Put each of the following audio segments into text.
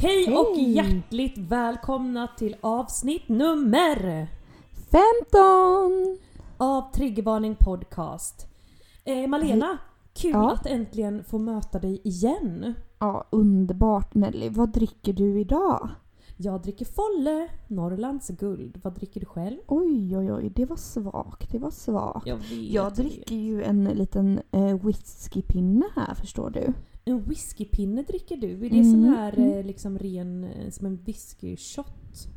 Hej, Hej! och hjärtligt välkomna till avsnitt nummer 15! av Triggervarning Podcast. Eh, Malena, kul Ja. att äntligen få möta dig igen. Ja, underbart Nelly. Vad dricker du idag? Jag dricker Folle, Norrlands guld. Vad dricker du själv? Oj, oj, oj, det var svagt. Det var svagt. Jag vet. Jag dricker ju en liten eh, whiskypinne här, förstår du. En whiskypinne dricker du. Är det Mm, sån här mm. eh, liksom ren, eh, som en whisky-shot?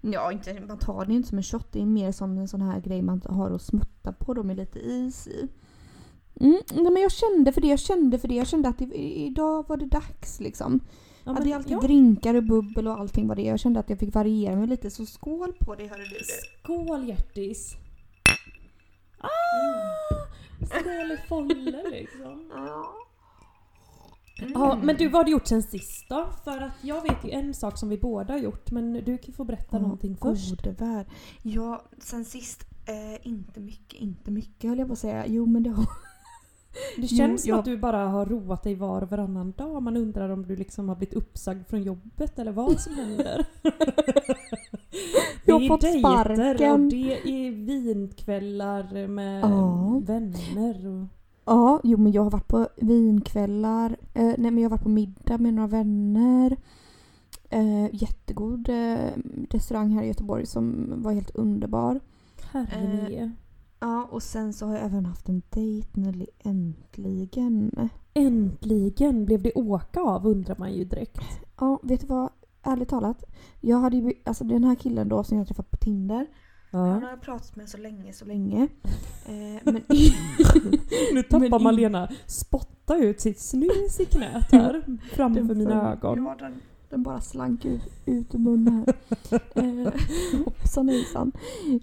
Ja, inte, man tar det inte som en shot. Det är mer som en sån här grej man har att smutta på då med lite is i. Mm, nej, men jag kände för det, jag kände för det. Jag kände att det, idag var det dags liksom. Ja, Ja, det är alltid ja. drinkar och bubbel och allting var det. Jag kände att jag fick variera mig lite, så skål på det hörru du. Skål hjärtis! Ah! Skål i Folle liksom. Ja. Ja, men du vad har du gjort sen sist då? För att jag vet ju en sak som vi båda har gjort men du kan få berätta någonting först. Gode värld. Ja, sen sist, eh, inte mycket, inte mycket höll jag på att säga. Jo men det har... Det känns som jag- att du bara har roat dig var och varannan dag. Man undrar om du liksom har blivit uppsagd från jobbet eller vad som händer. Jag har det är fått dejter sparken. och det är vinkvällar med Ja. vänner. Och... Ja, jo men jag har varit på vinkvällar. Eh, nej men jag har varit på middag med några vänner. Eh, jättegod eh, restaurang här i Göteborg som var helt underbar. Herre Eh. Ja, och sen så har jag även haft en dejt Nelly, äntligen. Äntligen blev det åka av undrar man ju direkt. Ja, vet du vad? Ärligt talat. Jag hade ju, alltså den här killen då som jag träffat på Tinder. Han Ja. har jag pratat med så länge, så länge. Eh, men Nu tappar Men Malena spotta ut sitt snus i knät här framför Den mina ögon. Ja, den, den bara slank ut, ut ur munnen här. eh, hoppsan hejsan.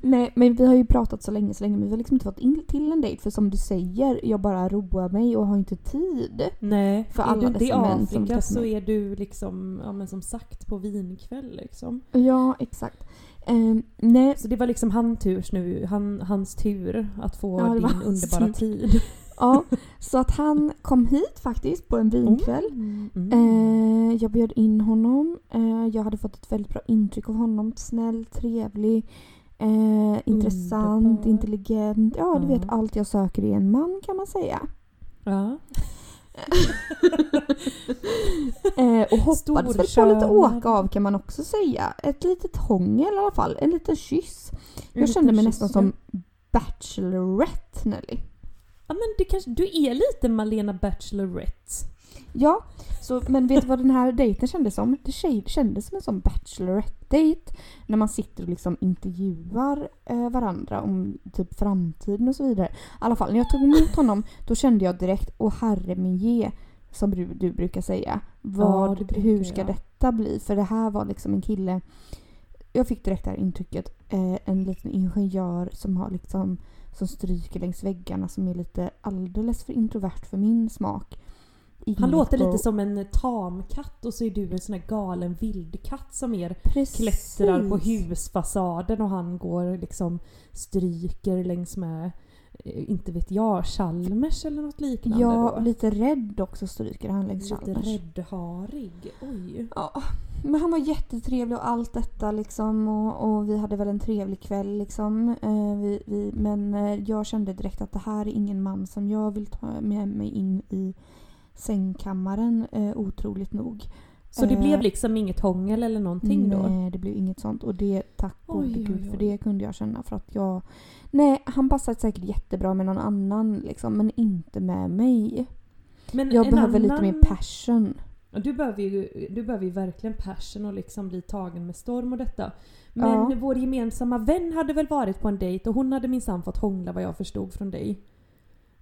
Nej, men vi har ju pratat så länge, så länge. Men vi har liksom inte fått in till en dejt. För som du säger, jag bara roar mig och har inte tid. Nej, För är alla du inte i Afrika så är du liksom, ja men som sagt, på vinkväll liksom. Ja, exakt. Eh, nej, Så det var liksom han turs nu, han, hans tur att få Ja, din underbara tur. tid. ja. Så att han kom hit faktiskt på en vinkväll. Mm. Mm. Eh, jag bjöd in honom. Eh, jag hade fått ett väldigt bra intryck av honom. Snäll, trevlig, eh, intressant, intelligent. Ja, du vet allt jag söker i en man kan man säga. Ja. Eh, och hoppades väl på lite åka av kan man också säga. Ett litet hångel i alla fall. En liten kyss. Jag En kände mig liten nästan kyss, som Bachelorette Nelly. Ja men det kanske, du är lite Malena Bachelorette. Ja, så, men vet du vad den här dejten kändes som? Det kändes som en sån Bachelorette-dejt. När man sitter och liksom intervjuar eh, varandra om typ framtiden och så vidare. I alla fall, när jag tog emot honom då kände jag direkt, åh herre min ge, som du, du brukar säga. Vad, det brukar hur ska jag. detta bli? För det här var liksom en kille, jag fick direkt det här intrycket, eh, en liten ingenjör som har liksom som stryker längs väggarna som är lite alldeles för introvert för min smak. Han låter lite som en tamkatt och så är du en sån här galen vildkatt som mer Precis. klättrar på husfasaden och han går liksom stryker längs med, eh, inte vet jag, Chalmers eller något liknande Ja, då. lite rädd också stryker han längs Lite Chalmers. räddharig. Oj. Ja, men han var jättetrevlig och allt detta liksom och, och vi hade väl en trevlig kväll liksom. Eh, vi, vi, men eh, jag kände direkt att det här är ingen man som jag vill ta med mig in i sängkammaren eh, otroligt nog. Så det Eh, blev liksom inget hångel eller någonting då? Nej, det blev inget sånt. Och det, tack gode gud, för det kunde jag känna. För att jag... Nej, han passade säkert jättebra med någon annan liksom, men inte med mig. Men Jag behöver lite annan- mer passion. Du behöver ju, du behöver ju verkligen passion och liksom bli tagen med storm och detta. Men Ja. vår gemensamma vän hade väl varit på en dejt och hon hade minsann fått hångla vad jag förstod från dig.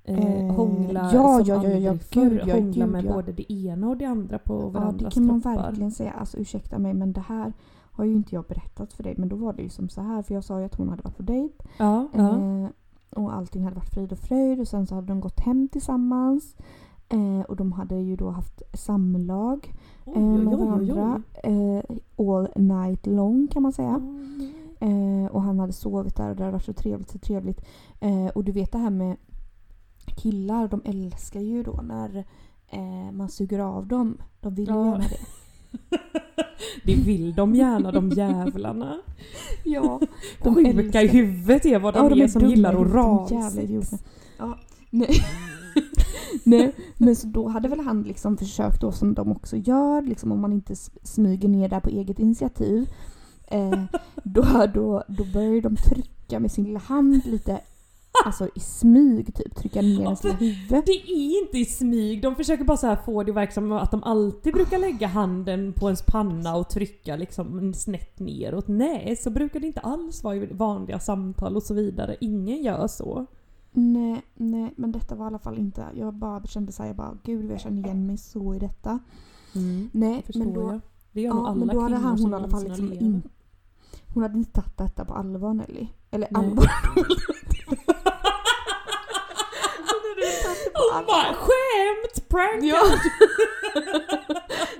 Eh, Eh, hångla ja, som ja, ja, ja, gud, ja, hångla gud, med både det ena och det andra på Ja, det varandras kan man kroppar. verkligen säga. Alltså ursäkta mig men det här har ju inte jag berättat för dig. Men då var det ju som så här för jag sa ju att hon hade varit på dejt. Ja, ja. Eh, och allting hade varit frid och fröjd och sen så hade de gått hem tillsammans. Eh, och de hade ju då haft samlag eh, oj, med varandra. Eh, all night long kan man säga. Eh, och han hade sovit där och det hade varit så trevligt, så trevligt. Och du vet det här med killar, de älskar ju då när eh, man suger av dem. De vill ju Ja. gärna det. Det vill de gärna de jävlarna. Ja, De Sjuka i huvudet är vad de, Ja, de är är som gillar idioterna. Ja, nej. nej, men så då hade väl han liksom försökt då som de också gör, liksom om man inte smyger ner där på eget initiativ. Eh, då, då, då börjar de trycka med sin lilla hand lite, alltså i smyg typ, trycka ner ens huvud. Det är inte i smyg, de försöker bara så här få det att verka som att de alltid brukar lägga handen på ens panna och trycka liksom snett neråt. Nej, så brukar det inte alls vara i vanliga samtal och så vidare. Ingen gör så. Nej, nej, men detta var i alla fall inte, jag bara kände såhär, jag bara gud jag känner igen mig så i detta. Mm, Nej, men då, jag. Det gör nog Ja, alla men då hade han, hon i alla fall liksom in, Hon hade inte tagit detta på allvar Nelly. Eller allvar. hon inte det Hon bara skämt! Prank! Ja.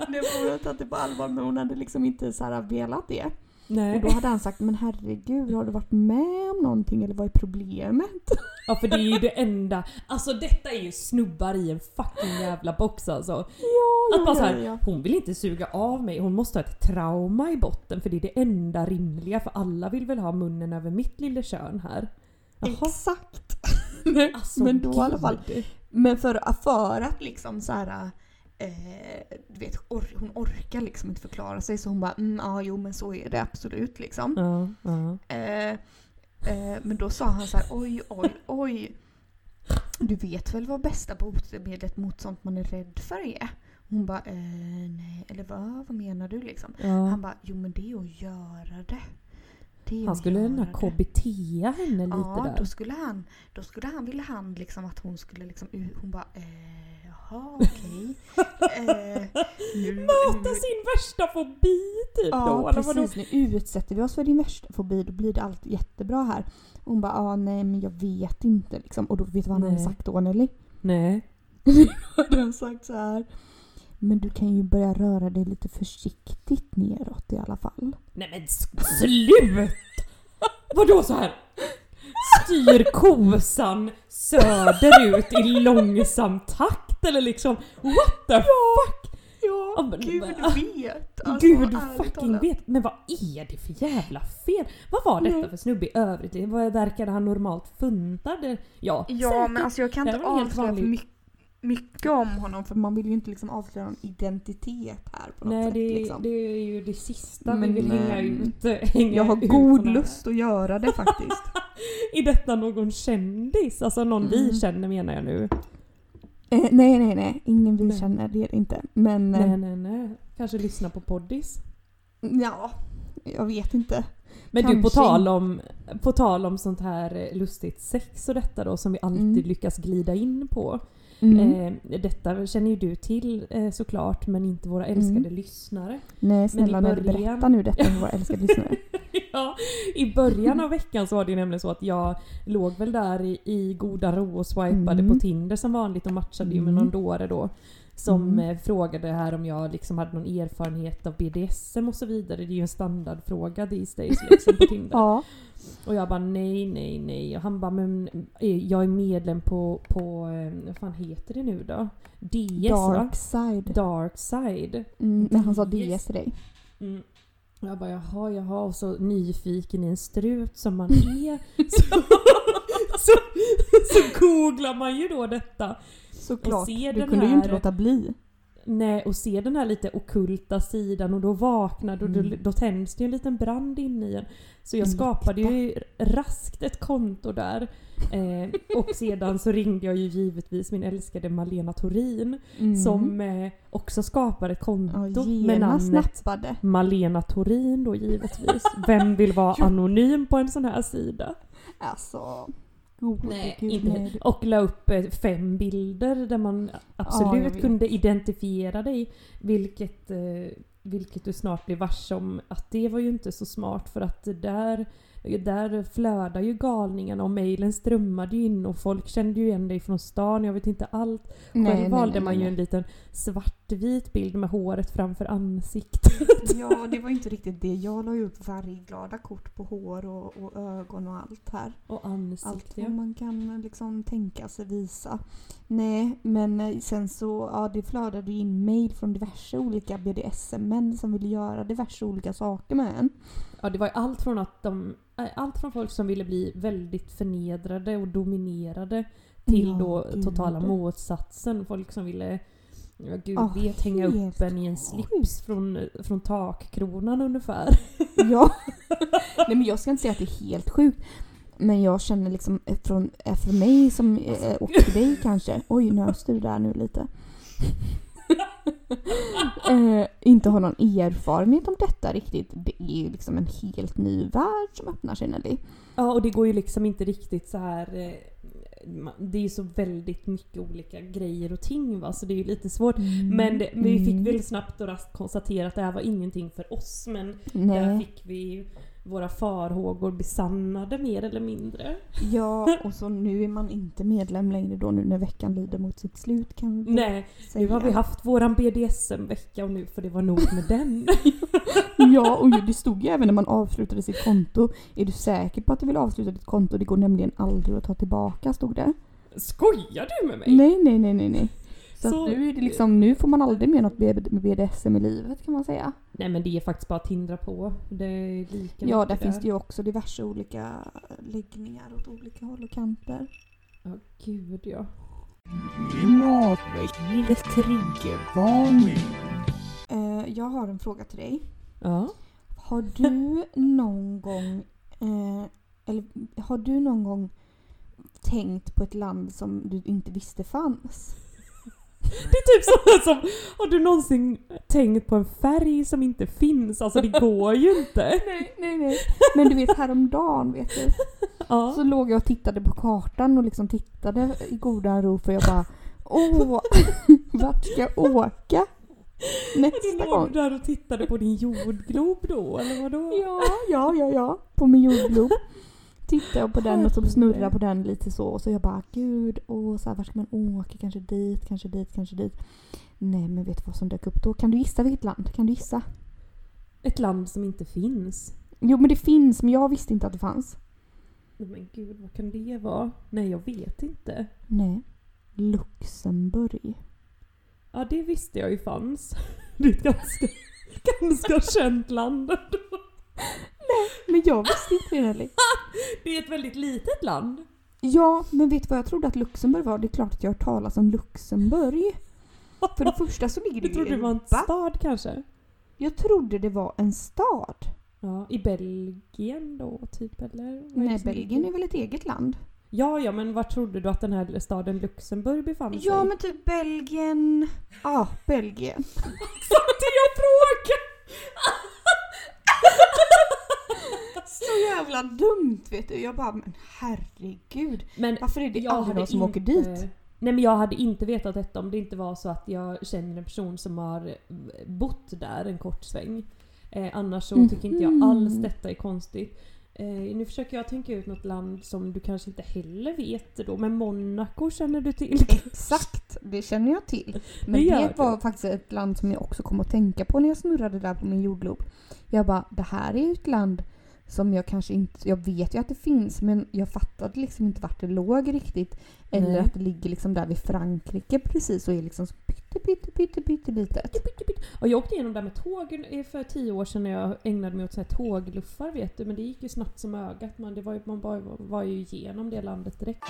Nej, hon hade tagit det på allvar men hon hade liksom inte så här velat det. Nej. Och då hade han sagt men herregud har du varit med om någonting eller vad är problemet? Ja för det är ju det enda, alltså detta är ju snubbar i en fucking jävla box alltså. Ja, Att bara ja, så här, ja, ja. hon vill inte suga av mig, hon måste ha ett trauma i botten för det är det enda rimliga för alla vill väl ha munnen över mitt lilla kön här. Jaha. Exakt. Nej, Alltså, men då i alla fall. Men för, för att liksom så här. Eh, du vet, or, hon orkar liksom inte förklara sig så hon bara mm, ja jo men så är det absolut liksom. Ja, ja. Eh, eh, men då sa han så här oj oj oj. Du vet väl vad bästa botemedlet mot sånt man är rädd för är? Hon bara eh, nej eller vad, vad menar du liksom? ja. Han bara jo men det är att göra det. Det Han skulle den här göra det." KBT henne lite Ja, där. då skulle han, då skulle han, ville han liksom att hon skulle liksom, hon bara eh, jaha okej. eh, nu, Mata nu, sin värsta fobi typ då, Ja eller vadå? precis, nu utsätter vi oss för din värsta fobi då blir det allt jättebra här. Och hon bara ah, nej men jag vet inte liksom. Och då vet du vad han hade Nej. sagt då Nelly? Nej. hade han sagt så här. Men du kan ju börja röra dig lite försiktigt neråt i alla fall. Nej men sluta! Vadå så här? Styr kosan söderut i långsam takt eller liksom what the fuck? Ja, Ja, men- gud du vet. Alltså, Gud fucking vet. Men vad är det för jävla fel? Vad var detta Nej. för snubbe i övrigt? Vad verkade han normalt funtad? Ja, Ja säkert. men alltså jag kan inte avslöja för mycket, mycket om honom för man vill ju inte liksom avslöja någon identitet här på något Nej sätt. det, liksom. det är ju det sista Men, vi vill hänga ut. Hänga jag har ut god lust att göra det faktiskt. Är detta någon kändis? Alltså någon vi Mm. känner menar jag nu. eh, nej nej nej, ingen vi Nej. känner det är det inte. Men eh, Nej nej nej. Kanske lyssna på poddis. ja, jag vet inte. Men du på Kanske tal, om, på tal om sånt här lustigt sex och detta då som vi alltid Mm. lyckas glida in på. Mm. Eh, detta känner ju du till eh, såklart men inte våra älskade Mm. lyssnare. nej snälla i Nelly, början- berätta nu detta för våra älskade lyssnare. ja, I början av veckan så var det ju nämligen så att jag låg väl där i, i goda ro och swipade Mm. på Tinder som vanligt och matchade ju med Mm. någon dåre då. Som Mm. eh, frågade här om jag liksom hade någon erfarenhet av BDSM och så vidare. Det är ju en standardfråga these days liksom på Tinder. ja. Och jag bara nej, nej, nej. Och han bara men eh, jag är medlem på, på eh, vad fan heter det nu då? DS va? Dark side. Dark side. Mm, men han sa. DS till dig. Mm. Jag bara jaha, jaha och så nyfiken i en strut som man är. så, så, så googlar man ju då detta. Såklart, du kunde ju inte här- låta bli. Nej, och se den här lite okulta sidan och då vaknar du och då, Mm. då tänds det en liten brand inne i en. Så jag En skapade ju raskt ett konto där. Eh, och sedan så ringde jag ju givetvis min älskade Malena Torin Mm. som eh, också skapade ett konto med genast namnet snappade. Malena Torin då givetvis. Vem vill vara anonym på en sån här sida? Alltså, Oh, Nej, gud, inte. nej. Och la upp eh, fem bilder där man absolut vet. kunde identifiera dig. Vilket, eh, vilket du snart blir varse om att det var ju inte så smart för att det där, där flödar ju galningarna och mejlen strömmade ju in och folk kände ju igen dig från stan. Jag vet inte allt. Själv Nej, nej, valde nej, man ju nej. en liten svartvit bild med håret framför ansiktet. Ja, det var inte riktigt det. Jag la ju upp färgglada kort på hår och, och ögon och allt här. Och Allt ansikte. vad man kan liksom tänka sig visa. Nej, men eh, sen så, ja det flödade ju in mail från diverse olika BDSM-män som ville göra diverse olika saker med en. Ja, det var allt från att de... Allt från folk som ville bli väldigt förnedrade och dominerade till Ja, då gud. totala motsatsen. Folk som ville, ja gud Ja, vet, hänga upp en i en slips från, från takkronan ungefär. Ja. Nej men jag ska inte säga att det är helt sjukt. Men jag känner liksom eh, från, eh, för mig som, eh, och för dig kanske, oj nös du där nu lite. Eh, inte har någon erfarenhet om detta riktigt. Det är ju liksom en helt ny värld som öppnar sig Nelly. Ja, och det går ju liksom inte riktigt så här... eh, Det är ju så väldigt mycket olika grejer och ting va, så det är ju lite svårt. Men det, men vi fick Mm. väl snabbt och raskt konstatera att det här var ingenting för oss. Men där Nej. fick vi våra farhågor besannade mer eller mindre. Ja, och så nu är man inte medlem längre då nu när veckan lider mot sitt slut kan vi Nej, säga. nu har vi haft våran BDSM-vecka och nu får det vara nog med den. Ja, och det stod ju även när man avslutade sitt konto. Är du säker på att du vill avsluta ditt konto? Det går nämligen aldrig att ta tillbaka, stod det. Skojar du med mig? Nej, nej, nej, nej, nej. Så, Så- nu är det liksom, nu får man aldrig mer något BDSM i livet kan man säga. Nej men det är faktiskt bara att tindra på. Det är lika Ja, där finns det ju också diverse olika läggningar åt olika håll och kanter. Ja, gud ja. Triggervarning. Eh, jag har en fråga till dig. Ja. Har du någon gång, eh, eller har du någon gång tänkt på ett land som du inte visste fanns? Det är typ så som, har du någonsin tänkt på en färg som inte finns? Alltså det går ju inte. Nej, nej, nej. Men du vet häromdagen vet du. Ja. Så låg jag och tittade på kartan och liksom tittade i goda ro för jag bara Åh, vart ska jag åka? Du Nästa låg gång. där och tittade på din jordglob då, eller vadå? Ja, ja, ja, ja. På min jordglob. Tittade jag på den och så snurrade på den lite så och så jag bara gud, åh, så här, vart ska man åka? Kanske dit, kanske dit, kanske dit. Nej men vet du vad som dök upp då? Kan du gissa vilket land? Kan du gissa? Ett land som inte finns. Jo men det finns men jag visste inte att det fanns. Nej, Men gud, vad kan det vara? Nej, jag vet inte. Nej. Luxemburg. Ja, det visste jag ju fanns. Det är ett ganska, ganska känt land ändå. Men jag visste inte det Nelly. Det är ett väldigt litet land. Ja, men vet du vad jag trodde att Luxemburg var? Det är klart att jag har hört talas om Luxemburg. För det första så ligger det Du ju i trodde det var en Europa. stad kanske? Jag trodde det var en stad. Ja, i Belgien då typ eller? Vad är det Nej, som Belgien ligger? är väl ett eget land? Ja, ja, men var trodde du att den här staden Luxemburg befann sig? Ja, men typ Belgien. Ja, Belgien. Så det jag frågar! Så jävla dumt vet du. Jag bara, men herregud. Men Varför är det jag aldrig hade någon som åker inte- dit? Nej men jag hade inte vetat detta om det inte var så att jag känner en person som har eh, bott där en kort sväng. Eh, annars så tycker inte jag alls detta är konstigt. Eh, nu försöker jag tänka ut något land som du kanske inte heller vet då, men Monaco känner du till? Exakt, det känner jag till. Men Det det, var faktiskt ett land som jag också kom att tänka på när jag snurrade där på min jordglob. Jag bara, det här är ju ett land som jag kanske inte, jag vet ju att det finns men jag fattade liksom inte vart det låg riktigt. Eller Nej. att det ligger liksom där vid Frankrike precis och är liksom så pytte pytte pytte pytte litet. Och jag åkte igenom där med tåg eh, för tio år sedan när jag ägnade mig åt så här tågluffar vet du, men det gick ju snabbt som ögat. Man, det var, ju- man bara var ju igenom det landet direkt.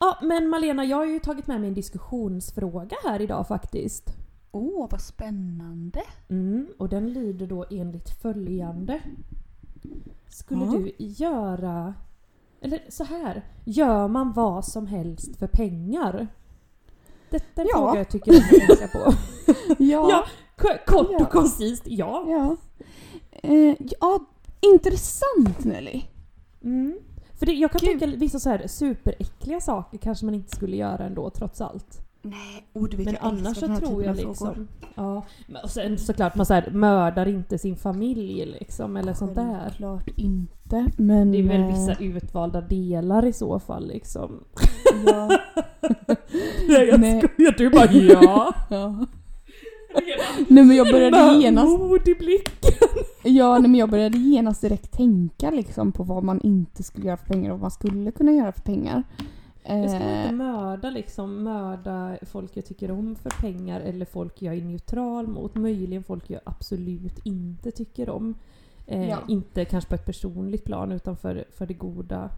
Ja, men Malena, jag har ju tagit med mig en diskussionsfråga här idag faktiskt. Åh, vad spännande. Mm, och den lyder då enligt följande. Skulle Ja. du göra... Eller så här. Gör man vad som helst för pengar? Detta är en Ja. fråga jag tycker att man ska tänka på. Ja. Ja, kort Ja. och koncist, ja. Ja. Eh, ja, intressant Nelly. Mm. För det, jag kan Gud. tänka vissa så här superäckliga saker kanske man inte skulle göra ändå trots allt. Nej, oh, Men annars så tror jag liksom... Ja. Och sen såklart man så här, mördar inte sin familj liksom eller sånt där. Självklart inte. Men... Det är väl eh, vissa utvalda delar i så fall liksom. Ja. Nej jag Nej. skojar, du bara ja. ja. Nej men jag började genast, Mod i blick. ja, nej, men jag började genast direkt tänka liksom på vad man inte skulle göra för pengar och vad man skulle kunna göra för pengar. Jag ska Eh, inte mörda liksom, mörda folk jag tycker om för pengar eller folk jag är neutral mot. Möjligen folk jag absolut inte tycker om. Eh, Ja. Inte kanske på ett personligt plan utan för, för det goda,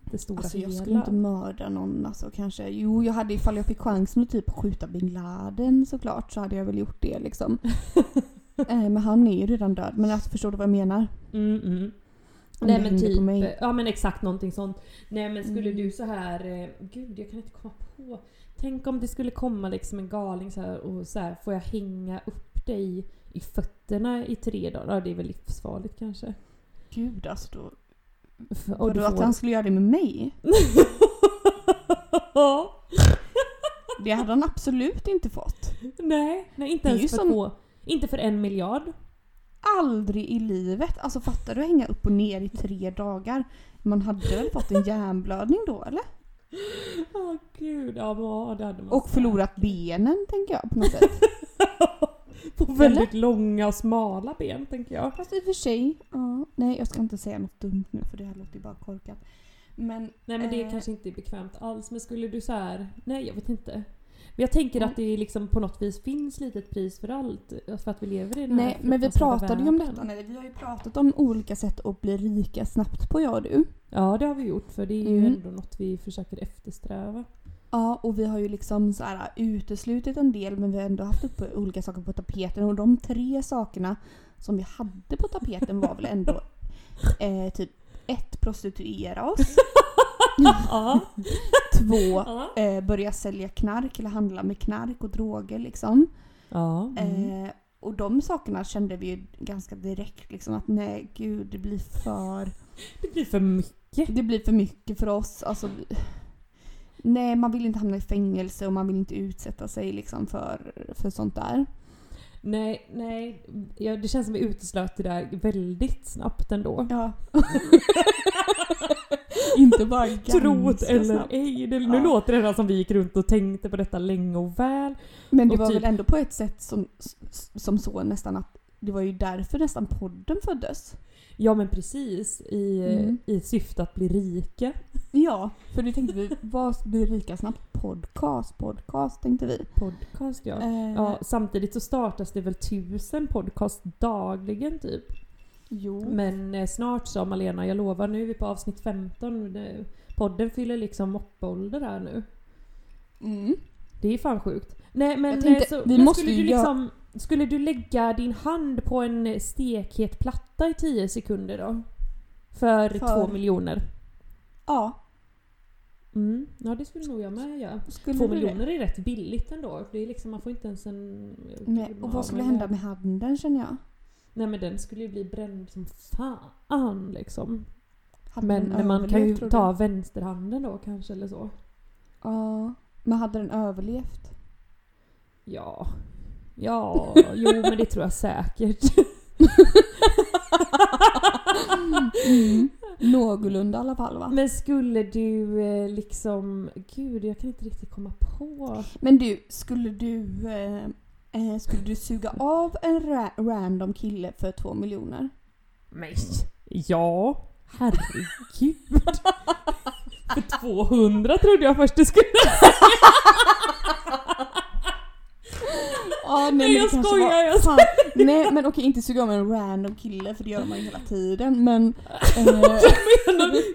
det stora Alltså jag hela. skulle inte mörda någon alltså kanske. Jo jag hade ifall jag fick chansen att typ skjuta bin Laden såklart så hade jag väl gjort det liksom. eh, men han är ju redan död. Men alltså förstår du vad jag menar? Mm, mm. Nej det men typ, på mig. ja men exakt någonting sånt. Nej men skulle Mm. du så här, eh, gud jag kan inte komma på. Tänk om det skulle komma liksom en galning så här och så här, får jag hänga upp dig i fötterna i tre dagar? Ja det är väl livsfarligt kanske. Gud alltså då. F- Och Och du att får... han skulle göra det med mig? Det hade han absolut inte fått. nej, nej inte ens för som- två. Inte för en miljard. Aldrig i livet. Alltså fattar du hänga upp och ner i tre dagar? Man hade väl fått en hjärnblödning då eller? Åh gud, ja men ja, det hade man Och förlorat benen tänker jag på något sätt. På väldigt långa och smala ben tänker jag. Fast i och för sig, ja. Nej jag ska inte säga något dumt nu för det här låter ju bara korkat. Men Nej men det Eh. kanske inte är bekvämt alls men skulle du så här, nej jag vet inte. Men jag tänker att det liksom på något vis finns lite ett pris för allt för att vi lever i den Nej, här men vi pratade ju om detta. Nej, vi har ju pratat om olika sätt att bli rika snabbt på jag och du. Ja det har vi gjort för det är ju Mm. ändå något vi försöker eftersträva. Ja, och vi har ju liksom så här uteslutit en del men vi har ändå haft uppe olika saker på tapeten och de tre sakerna som vi hade på tapeten var väl ändå eh, typ ett, prostituera oss. Två, eh, börja sälja knark eller handla med knark och droger liksom. ja. Mm. Eh, och de sakerna kände vi ju ganska direkt liksom att nej gud det blir för Det blir för mycket. Det blir för mycket för oss. Alltså, vi- nej, man vill inte hamna i fängelse och man vill inte utsätta sig liksom för, för sånt där. Nej, nej. Ja, det känns som vi uteslöt det där väldigt snabbt ändå. Ja. inte bara Trot eller snabbt. ej. Det, nu Ja. låter det redan som vi gick runt och tänkte på detta länge och väl. Men det och var typ- väl ändå på ett sätt som, som så nästan att det var ju därför nästan podden föddes. Ja men precis. I, Mm. i syfte att bli rika. Ja, för det tänkte vi, vad blir rika snabbt? Podcast, podcast tänkte vi. Podcast ja. Eh, ja. Samtidigt så startas det väl tusen podcast dagligen typ. Jo. Men eh, snart sa Malena, jag lovar nu är vi på avsnitt 15. Det- Podden fyller liksom moppeålder här nu. Mm. Det är fan sjukt. Nej men, Jag tänkte, eh, så, vi men måste skulle ju du göra- liksom Skulle du lägga din hand på en stekhet platta i 10 sekunder då? För, För- två miljoner? Ja, Mm. Ja det skulle nog jag med göra. skulle Två det? miljoner är rätt billigt ändå. Det är liksom, man får inte ens en... Nej, och vad skulle hända med handen känner jag? Nej men den skulle ju bli bränd som fan liksom. Hade Men men man kan ju ta vänsterhanden då kanske eller så. Ja, men hade den överlevt? Ja. Ja, jo men det tror jag säkert. Mm. Någorlunda i alla fall va? Men skulle du eh, liksom... Gud, jag kan inte riktigt komma på. Men du, skulle du, eh, eh, skulle du suga av en ra- random kille för två miljoner? Men ja, herregud. För 200 trodde jag först det skulle Ja, Nej, jag det kanske skojar, var- jag fan. Nej men okej, inte suga av en random kille för det gör man ju hela tiden men... Eh, menar du?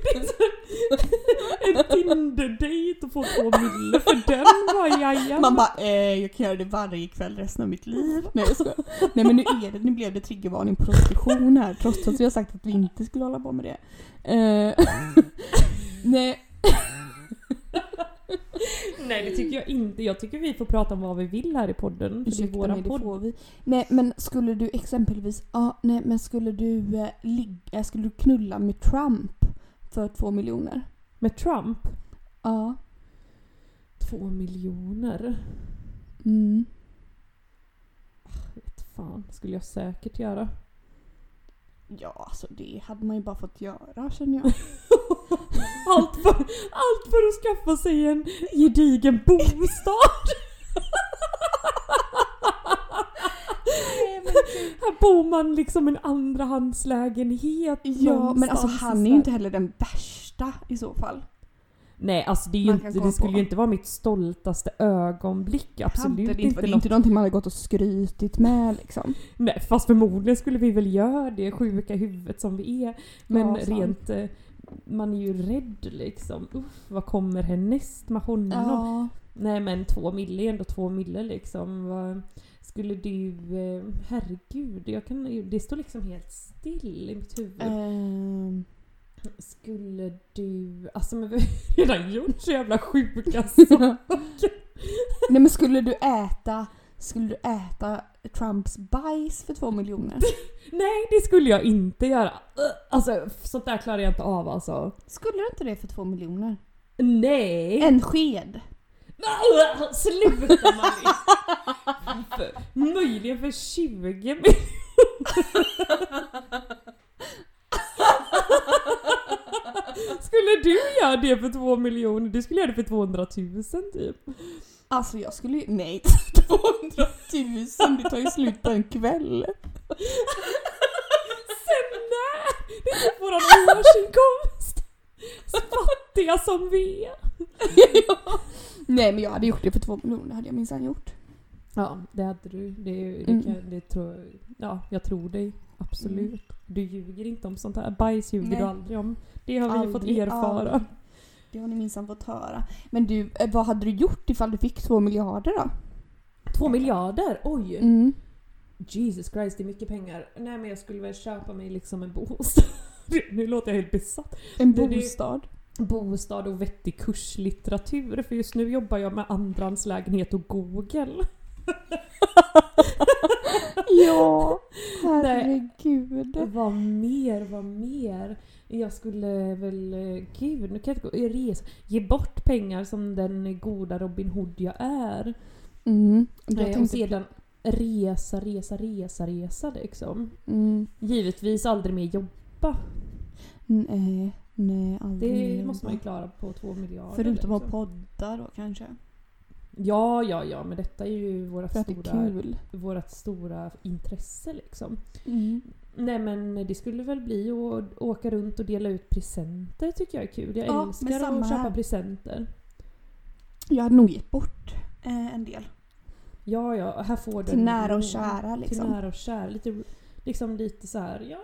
En Tinder-dejt och få två mille för den var jaja. man bara eh, jag kan göra det varje kväll resten av mitt liv. Nej jag skojar. Nej men nu är det, nu blev det triggervarning prostitution här trots att vi har sagt att vi inte skulle hålla på med det. Eh, nej, Nej det tycker jag inte. Jag tycker vi får prata om vad vi vill här i podden. För det är våran mig, podd. vi. Nej men skulle du exempelvis, ja nej men skulle du, eh, ligga, skulle du knulla med Trump för två miljoner? Med Trump? Ja. Två miljoner? Mm. Vet fan, skulle jag säkert göra. Ja, alltså det hade man ju bara fått göra känner jag. Allt för, allt för att skaffa sig en gedigen bostad. Här bor man liksom en andrahandslägenhet ja, men alltså han är ju inte heller den värsta i så fall. Nej, alltså det, inte, det skulle på. ju inte vara mitt stoltaste ögonblick. Absolut det är inte, inte. det är något- inte någonting man hade gått och skrytit med liksom. Nej, fast förmodligen skulle vi väl göra det, sjuka huvudet som vi är. Men Ja, sant. rent... eh, Man är ju rädd liksom. Uff, vad kommer härnäst med honom? Ja. Nej men två mille är ändå två mille liksom. Vad, skulle du... eh, Herregud, jag kan, det står liksom helt still i mitt huvud. Ehm, Skulle du... Alltså men vi har redan gjort så jävla sjuka saker. Nej men skulle du äta skulle du äta Trumps bajs för två miljoner? Nej, det skulle jag inte göra. Alltså sånt där klarar jag inte av alltså. Skulle du inte det för två miljoner? Nej! En sked? Sluta Marie! Möjligen för 20 miljoner. Skulle du göra det för 2 miljoner? Du skulle göra det för 200 000 typ. Alltså jag skulle ju... Nej, 200 000 det tar ju slut på en kväll. Sen när? Det är typ våran årsinkomst. Så fattiga som vi är. Nej men jag hade gjort det för två miljoner, det hade jag minsann gjort. Ja, det hade du. Det, det, Mm. det tror Ja, jag tror dig. Absolut. Du ljuger inte om sånt här. Bajs ljuger Nej. du aldrig om. Det har vi fått Aldrig, erfara. aldrig. Det har ni minsann fått höra. Men du, eh, vad hade du gjort ifall du fick två miljarder då? Två miljarder? Oj! Mm. Jesus Christ, det är mycket pengar. Nej men jag skulle väl köpa mig liksom en bostad. nu låter jag helt besatt. En bostad. Bostad och vettig kurslitteratur. För just nu jobbar jag med andrahandslägenhet och Google. Ja, Nej. herregud. Vad mer, vad mer? Jag skulle väl, eh, gud nu kan jag inte gå, resa. Ge bort pengar som den goda Robin Hood jag är. Mm. Jag och tänkte, sedan resa, resa, resa, resa liksom. mm, Givetvis aldrig mer jobba. nej, nej, aldrig Det mer måste man ju klara på två miljarder. Förutom att liksom. podda då kanske. Ja, ja, ja, men detta är ju är stora, vårat stora intresse liksom. Mm. Nej men det skulle väl bli att åka runt och dela ut presenter tycker jag är kul. Jag Ja, älskar att köpa här. presenter. Jag hade nog gett bort eh, en del. Ja, ja, här får du Till nära och kära Till liksom. nära och kära. Lite, liksom lite så här, ja,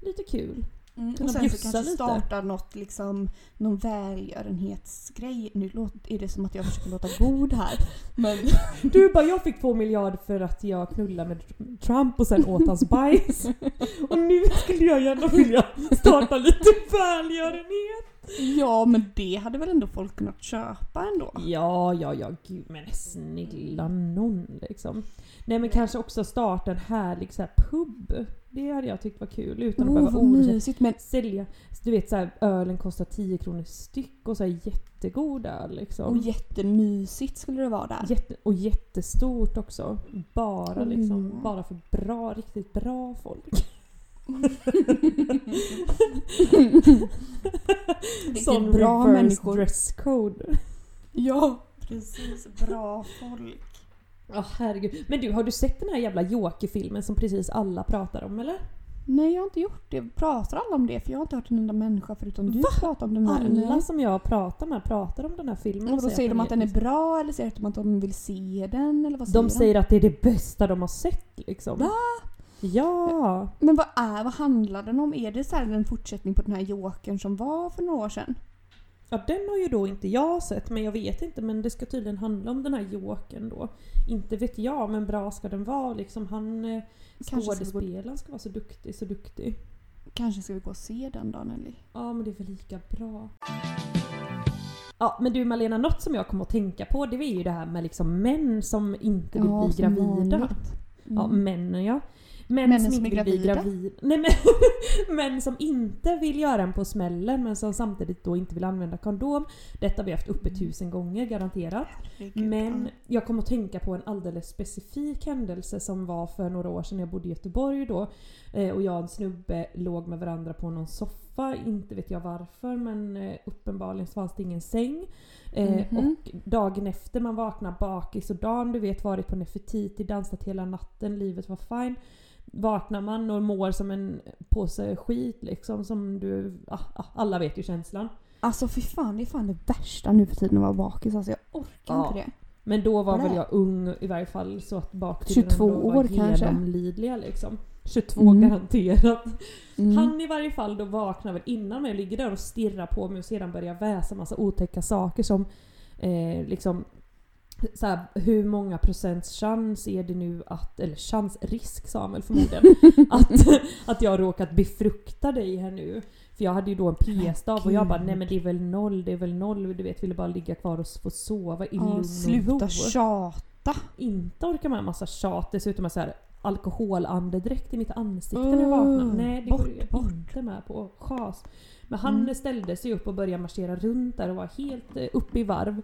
lite kul. Mm. Och sen så kanske lite. starta något liksom, någon välgörenhetsgrej. Nu är det som att jag försöker låta god här. Men Du bara, jag fick två miljarder för att jag knullade med Trump och sen åt hans bajs. Och nu skulle jag gärna vilja starta lite välgörenhet. Ja, men det hade väl ändå folk kunnat köpa ändå. Ja, ja, ja, gud men snälla nån liksom. Nej men kanske också starta en härlig så här, pub. Det hade jag tyckt var kul utan att Oh, behöva mysigt. Men sälja. Du vet så här, ölen kostar 10 kronor styck och så här jättegod öl liksom. och jättemysigt skulle det vara där. Jätte, och jättestort också. Bara liksom, Mm. bara för bra, riktigt bra folk. Riktigt bra människor. dresscode. Ja, precis. Bra folk. Ja herregud. Men du, har du sett den här jävla Joker-filmen som precis alla pratar om eller? Nej, jag har inte gjort det. Pratar alla om det? För jag har inte hört en enda människa förutom du prata om den här. Alla som jag pratar med pratar om den här filmen. Och då säger de att den är liksom- bra eller säger de att de vill se den? Eller vad säger De säger att det är det bästa de har sett liksom. Va? Ja! Men vad är, vad handlar den om? Är det så en fortsättning på den här jokern som var för några år sedan? Ja den har ju då inte jag sett men jag vet inte men det ska tydligen handla om den här Jokern då. Inte vet jag men bra ska den vara liksom. Han eh, skådespelaren ska vara så duktig, så duktig. Kanske ska vi gå och se den då Nelly? Ja men det är väl lika bra. Ja men du Malena, något som jag kommer att tänka på det är ju det här med liksom män som inte vill bli som gravida. vanligt. Ja, Mm. männen ja. Män Männen som som inte vill bli gravida? gravid. Nej men män som inte vill göra en på smällen men som samtidigt då inte vill använda kondom. Detta har vi haft uppe tusen gånger garanterat. Men jag kom att tänka på en alldeles specifik händelse som var för några år sedan. Jag bodde i Göteborg då. Eh, och jag och en snubbe låg med varandra på någon soffa. Inte vet jag varför men eh, uppenbarligen så fanns det ingen säng. Eh, Mhm. Och dagen efter man vaknar bakis och dagen du vet varit på Nefertiti, dansat hela natten, livet var fine. Vaknar man och mår som en påse skit liksom som du... Ah, ah, alla vet ju känslan. Alltså fy fan, det är fan det värsta nu för tiden att vara bakis. Alltså jag orkar Ja. inte det. Men då var väl jag ung i varje fall så att baktiderna 22 då var år kanske. genomlidliga liksom. 22 Mm. garanterat. Mm. Han i varje fall då vaknar väl innan mig och ligger där och stirrar på mig och sedan börjar väsa massa otäcka saker som eh, liksom så här, hur många procents chans är det nu att, eller chans, risk sa han väl förmodligen, att, att jag har råkat befrukta dig här nu. För jag hade ju då en p-stav och jag bara nej men det är väl noll, det är väl noll, du vet ville bara ligga kvar och få sova i lugn och ro. sluta tjata. Inte orkar med en massa tjat, dessutom är så här alkoholandedräkt i mitt ansikte när jag vaknar. Nej det bort, går jag bort. inte med på. Chas. Men han Mm. ställde sig upp och började marschera runt där och var helt eh, uppe i varv.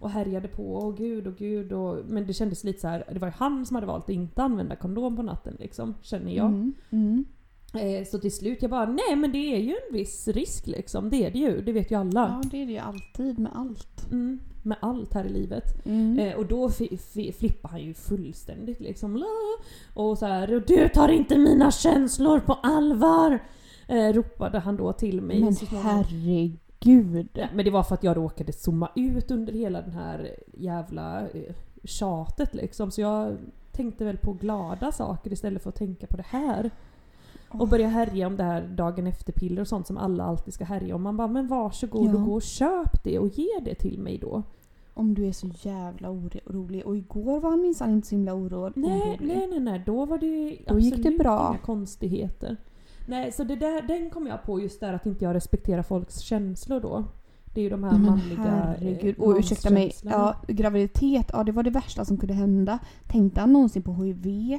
Och härjade på, och gud och gud och... Men det kändes lite så här. det var ju han som hade valt att inte använda kondom på natten liksom, känner jag. Mm. Mm. Eh, så till slut jag bara, nej men det är ju en viss risk liksom. Det är det ju, det vet ju alla. Ja det är det ju alltid med allt. Mm, med allt här i livet. Mm. Eh, och då flippar han ju fullständigt liksom. Och så här, du tar inte mina känslor på allvar! Eh, ropade han då till mig. Men herregud. Ja, men det var för att jag råkade zooma ut under hela den här jävla eh, tjatet liksom. Så jag tänkte väl på glada saker istället för att tänka på det här. Och börja härja om det här dagen efter-piller och sånt som alla alltid ska härja om. Man bara, men varsågod Ja. och gå och köp det och ge det till mig då. Om du är så jävla oro- orolig. Och igår var han minsann inte så himla oro- Nej, orolig. nej, nej, nej. Då var det Då gick det absolut bra. inga konstigheter. Nej, så det där, den kom jag på just där att inte jag respekterar folks känslor då. Det är ju de här Men manliga herregud. eh, Och ursäkta mig, ja, graviditet, ja det var det värsta som kunde hända. Tänkte han någonsin på HIV,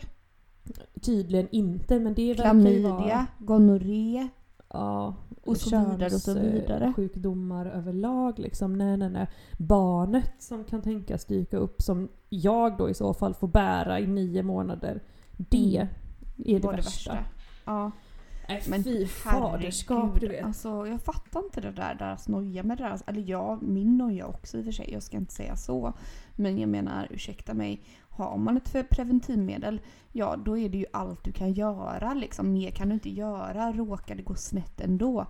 Tydligen inte, men det verkar ju vara... gonorré? Ja, Och så vidare och så vidare. sjukdomar överlag liksom. Nej, nej, nej. Barnet som kan tänkas dyka upp som jag då i så fall får bära i nio månader. Det Mm. är det var värsta. Ja. Nej, Men fy faderskap du vet. Alltså, jag fattar inte det där, deras noja med deras, eller ja, min noja också i och för sig, jag ska inte säga så. Men jag menar, ursäkta mig, har man ett för- preventivmedel, ja då är det ju allt du kan göra liksom. Mer kan du inte göra, råkar det gå snett ändå.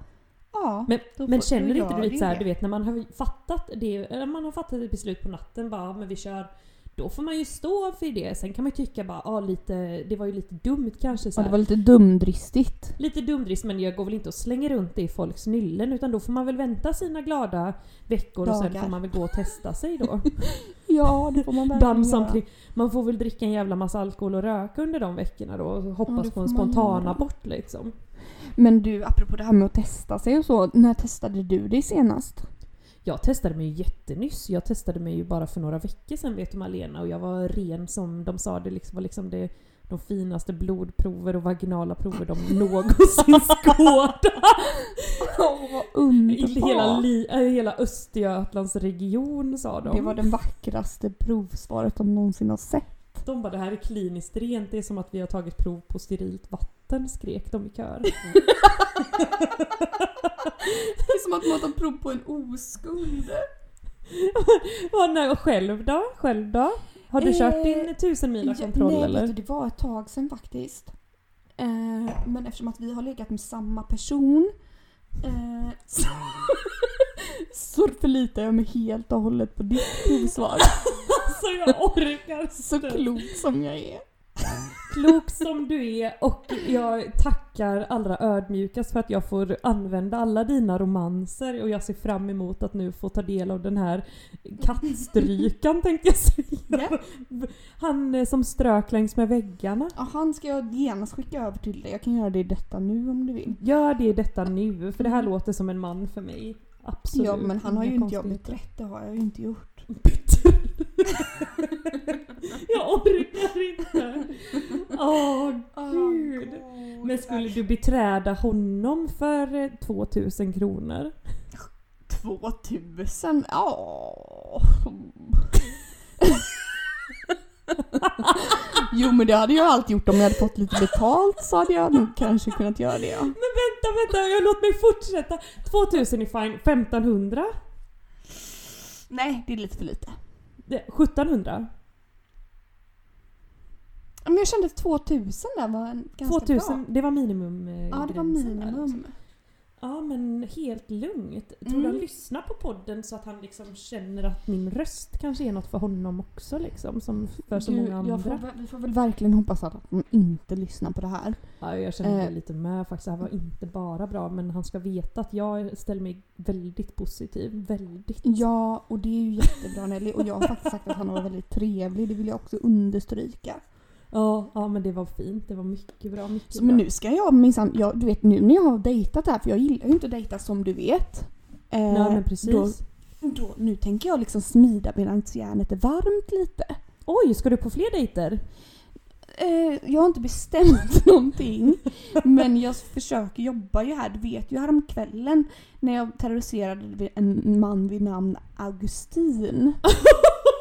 Ja, Men, men känner du inte du vet, så här, du vet när man har fattat det, man har fattat ett beslut på natten bara, men vi kör. Då får man ju stå för det. Sen kan man ju tycka bara, ah, lite, det var ju lite dumt kanske. Så Ja, det var lite dumdristigt. Lite dumdrist men jag går väl inte och slänger runt det i folks nyllen utan då får man väl vänta sina glada veckor och sen Dagar. får man väl gå och testa sig då. Ja, det får man verkligen. Man får väl dricka en jävla massa alkohol och röka under de veckorna då och Ja, hoppas det på en spontan abort liksom. Men du, apropå det här med att testa sig och så. När testade du dig senast? Jag testade mig ju jättenyss. Jag testade mig ju bara för några veckor sedan vet du Malena och jag var ren som de sa. Det liksom var liksom det, de finaste blodprover och vaginala prover de någonsin skådat. Åh, vad underbart! hela, li, äh, hela Östergötlands region sa de. Det var det vackraste provsvaret de någonsin har sett. De bara det här är kliniskt rent, det är som att vi har tagit prov på sterilt vatten skrek de i kör. Det är som att man tar prov på en oskuld. Och nej, och själv då? Själv då? Har du Eh, kört din tusen mila kontroll nej, eller? du, det var ett tag sedan faktiskt. Eh, men eftersom att vi har legat med samma person eh, så, så förlitar jag mig helt och hållet på ditt provsvar. Så jag orkar Så klok som jag är. Klok som du är och jag tackar allra ödmjukast för att jag får använda alla dina romanser och jag ser fram emot att nu få ta del av den här kattstrykan tänkte jag säga. Han eh, som strök längs med väggarna. Ja, han ska jag genast skicka över till dig. Jag kan göra det i detta nu om du vill. Gör det i detta nu, för det här låter som en man för mig. Absolut. Ja, men han har ju inte jag konstigheter. bytt rätt. Det har jag ju inte gjort. Jag orkar inte. Åh gud. Men skulle du beträda honom för eh, 2000 kronor? 2000? Ja. jo men det hade jag alltid gjort om jag hade fått lite betalt så hade jag nog kanske kunnat göra det ja. Men vänta, vänta, jag låt mig fortsätta. 2000 är fine, 1500? Nej, det är lite för lite. Det- 1700? Men jag kände att 2000 där var en ganska 2000, bra. det var minimum eh, Ja, det var minimum. Ja men helt lugnt. Tror du Mm. han lyssnar på podden så att han liksom känner att min röst kanske är något för honom också liksom? Som för så Du, många andra. jag får, vi får väl verkligen hoppas att de inte lyssnar på det här. Ja, jag känner det Eh. lite med faktiskt. Det här var inte bara bra men han ska veta att jag ställer mig väldigt positiv. Väldigt. Ja, och det är ju jättebra Nelly. Och jag har faktiskt sagt att han var väldigt trevlig. Det vill jag också understryka. Ja, ja men det var fint. Det var mycket bra. Mycket Så, bra. men nu ska jag minsann, jag, du vet nu när jag har dejtat här, för jag gillar ju inte att dejta som du vet. Eh, Ja men precis. Då, då, nu tänker jag liksom smida medan järnet är varmt lite. Oj, ska du på fler dejter? Eh, jag har inte bestämt någonting. men jag försöker jobba ju här. Du vet ju häromkvällen när jag terroriserade en man vid namn Augustin.